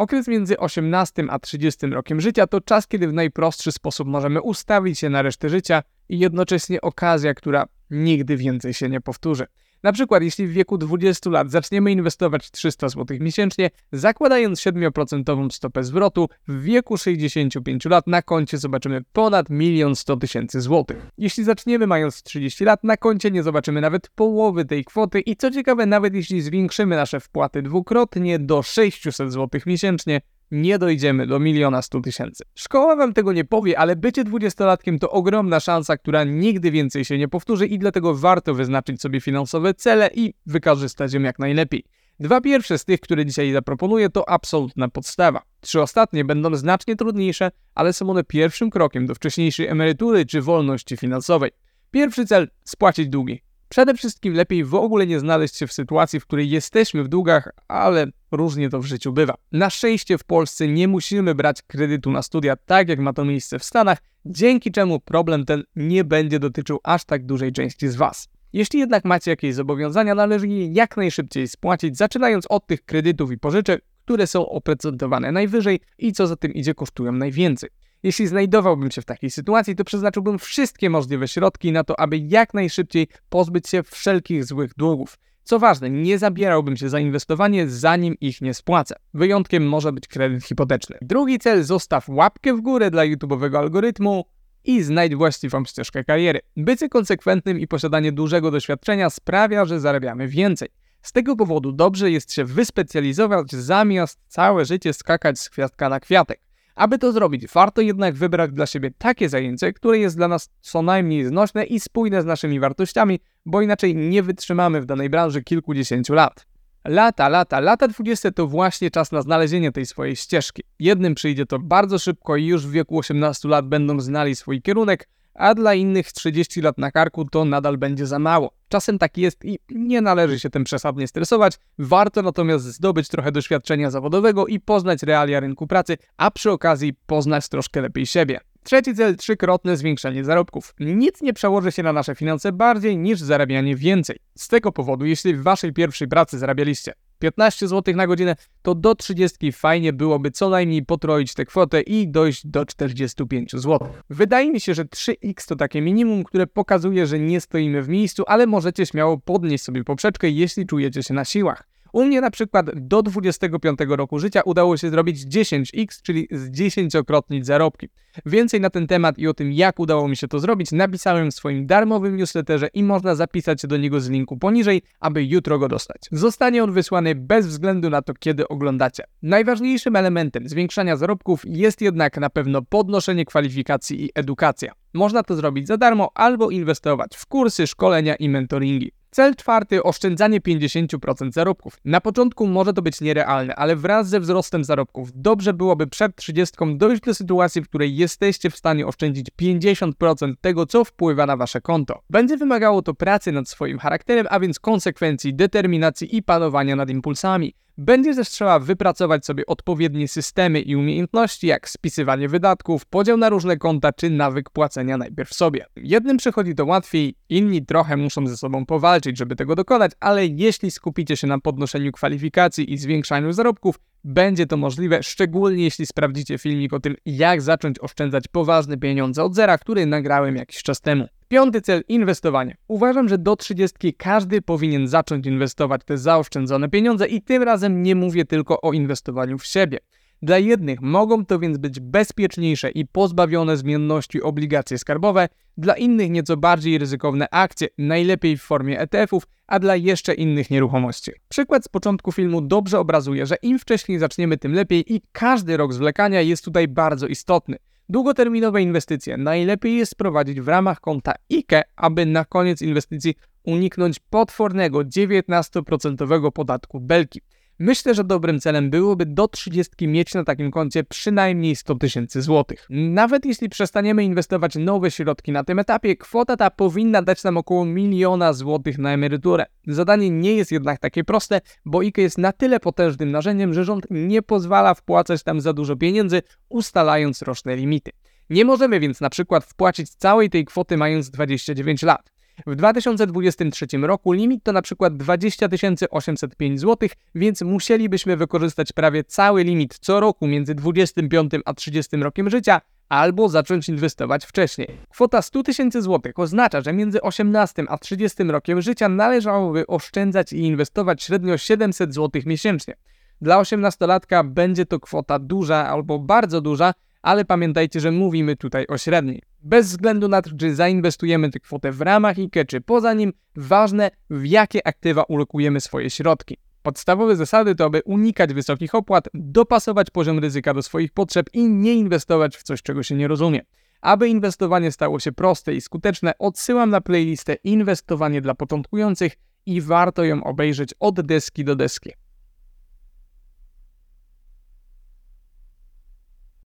Okres między 18 a 30 rokiem życia to czas, kiedy w najprostszy sposób możemy ustawić się na resztę życia i jednocześnie okazja, która nigdy więcej się nie powtórzy. Na przykład, jeśli w wieku 20 lat zaczniemy inwestować 300 zł miesięcznie, zakładając 7% stopę zwrotu, w wieku 65 lat na koncie zobaczymy ponad 1 100 tysięcy złotych. Jeśli zaczniemy mając 30 lat, na koncie nie zobaczymy nawet połowy tej kwoty i co ciekawe, nawet jeśli zwiększymy nasze wpłaty dwukrotnie do 600 zł miesięcznie, nie dojdziemy do miliona stu tysięcy. Szkoła wam tego nie powie, ale bycie dwudziestolatkiem to ogromna szansa, która nigdy więcej się nie powtórzy i dlatego warto wyznaczyć sobie finansowe cele i wykorzystać ją jak najlepiej. Dwa pierwsze z tych, które dzisiaj zaproponuję, to absolutna podstawa. Trzy ostatnie będą znacznie trudniejsze, ale są one pierwszym krokiem do wcześniejszej emerytury czy wolności finansowej. Pierwszy cel spłacić długi. Przede wszystkim lepiej w ogóle nie znaleźć się w sytuacji, w której jesteśmy w długach, ale różnie to w życiu bywa. Na szczęście w Polsce nie musimy brać kredytu na studia tak jak ma to miejsce w Stanach, dzięki czemu problem ten nie będzie dotyczył aż tak dużej części z Was. Jeśli jednak macie jakieś zobowiązania, należy je jak najszybciej spłacić, zaczynając od tych kredytów i pożyczek, które są oprocentowane najwyżej i co za tym idzie kosztują najwięcej. Jeśli znajdowałbym się w takiej sytuacji, to przeznaczyłbym wszystkie możliwe środki na to, aby jak najszybciej pozbyć się wszelkich złych długów. Co ważne, nie zabierałbym się za inwestowanie, zanim ich nie spłacę. Wyjątkiem może być kredyt hipoteczny. Drugi cel, zostaw łapkę w górę dla YouTube'owego algorytmu i znajdź właściwą ścieżkę kariery. Bycie konsekwentnym i posiadanie dużego doświadczenia sprawia, że zarabiamy więcej. Z tego powodu dobrze jest się wyspecjalizować zamiast całe życie skakać z kwiatka na kwiatek. Aby to zrobić, warto jednak wybrać dla siebie takie zajęcie, które jest dla nas co najmniej znośne i spójne z naszymi wartościami, bo inaczej nie wytrzymamy w danej branży kilkudziesięciu lat. Lata, lata, lata 20 to właśnie czas na znalezienie tej swojej ścieżki. Jednym przyjdzie to bardzo szybko i już w wieku 18 lat będą znali swój kierunek, a dla innych 30 lat na karku to nadal będzie za mało. Czasem tak jest i nie należy się tym przesadnie stresować, warto natomiast zdobyć trochę doświadczenia zawodowego i poznać realia rynku pracy, a przy okazji poznać troszkę lepiej siebie. Trzeci cel trzykrotne zwiększenie zarobków. Nic nie przełoży się na nasze finanse bardziej niż zarabianie więcej. Z tego powodu, jeśli w waszej pierwszej pracy zarabialiście 15 zł na godzinę, to do 30 fajnie byłoby co najmniej potroić tę kwotę i dojść do 45 zł. Wydaje mi się, że 3x to takie minimum, które pokazuje, że nie stoimy w miejscu, ale możecie śmiało podnieść sobie poprzeczkę, jeśli czujecie się na siłach. U mnie na przykład do 25 roku życia udało się zrobić 10x, czyli zdziesięciokrotnić zarobki. Więcej na ten temat i o tym, jak udało mi się to zrobić, napisałem w swoim darmowym newsletterze i można zapisać się do niego z linku poniżej, aby jutro go dostać. Zostanie on wysłany bez względu na to, kiedy oglądacie. Najważniejszym elementem zwiększania zarobków jest jednak na pewno podnoszenie kwalifikacji i edukacja. Można to zrobić za darmo albo inwestować w kursy, szkolenia i mentoringi. Cel czwarty oszczędzanie 50% zarobków. Na początku może to być nierealne, ale wraz ze wzrostem zarobków dobrze byłoby przed 30 dojść do sytuacji, w której jesteście w stanie oszczędzić 50% tego, co wpływa na wasze konto. Będzie wymagało to pracy nad swoim charakterem, a więc konsekwencji, determinacji i panowania nad impulsami. Będzie też trzeba wypracować sobie odpowiednie systemy i umiejętności, jak spisywanie wydatków, podział na różne konta czy nawyk płacenia najpierw sobie. Jednym przychodzi to łatwiej, inni trochę muszą ze sobą powalczyć, żeby tego dokonać, ale jeśli skupicie się na podnoszeniu kwalifikacji i zwiększaniu zarobków, będzie to możliwe, szczególnie jeśli sprawdzicie filmik o tym, jak zacząć oszczędzać poważne pieniądze od zera, który nagrałem jakiś czas temu. Piąty cel inwestowanie. Uważam, że do 30 każdy powinien zacząć inwestować te zaoszczędzone pieniądze i tym razem nie mówię tylko o inwestowaniu w siebie. Dla jednych mogą to więc być bezpieczniejsze i pozbawione zmienności obligacje skarbowe, dla innych nieco bardziej ryzykowne akcje, najlepiej w formie ETF-ów, a dla jeszcze innych nieruchomości. Przykład z początku filmu dobrze obrazuje, że im wcześniej zaczniemy, tym lepiej i każdy rok zwlekania jest tutaj bardzo istotny. Długoterminowe inwestycje najlepiej jest prowadzić w ramach konta IKE, aby na koniec inwestycji uniknąć potwornego 19% podatku belki. Myślę, że dobrym celem byłoby do 30 mieć na takim koncie przynajmniej 100 tysięcy złotych. Nawet jeśli przestaniemy inwestować nowe środki na tym etapie, kwota ta powinna dać nam około miliona złotych na emeryturę. Zadanie nie jest jednak takie proste, bo IKE jest na tyle potężnym narzędziem, że rząd nie pozwala wpłacać tam za dużo pieniędzy, ustalając roczne limity. Nie możemy więc na przykład wpłacić całej tej kwoty mając 29 lat. W 2023 roku limit to na przykład 20 805 zł, więc musielibyśmy wykorzystać prawie cały limit co roku między 25 a 30 rokiem życia, albo zacząć inwestować wcześniej. Kwota 100 tysięcy złotych oznacza, że między 18 a 30 rokiem życia należałoby oszczędzać i inwestować średnio 700 zł miesięcznie. Dla 18-latka będzie to kwota duża albo bardzo duża, ale pamiętajcie, że mówimy tutaj o średniej. Bez względu na to, czy zainwestujemy tę kwotę w ramach IKE, czy poza nim, ważne w jakie aktywa ulokujemy swoje środki. Podstawowe zasady to, aby unikać wysokich opłat, dopasować poziom ryzyka do swoich potrzeb i nie inwestować w coś, czego się nie rozumie. Aby inwestowanie stało się proste i skuteczne, odsyłam na playlistę Inwestowanie dla początkujących i warto ją obejrzeć od deski do deski.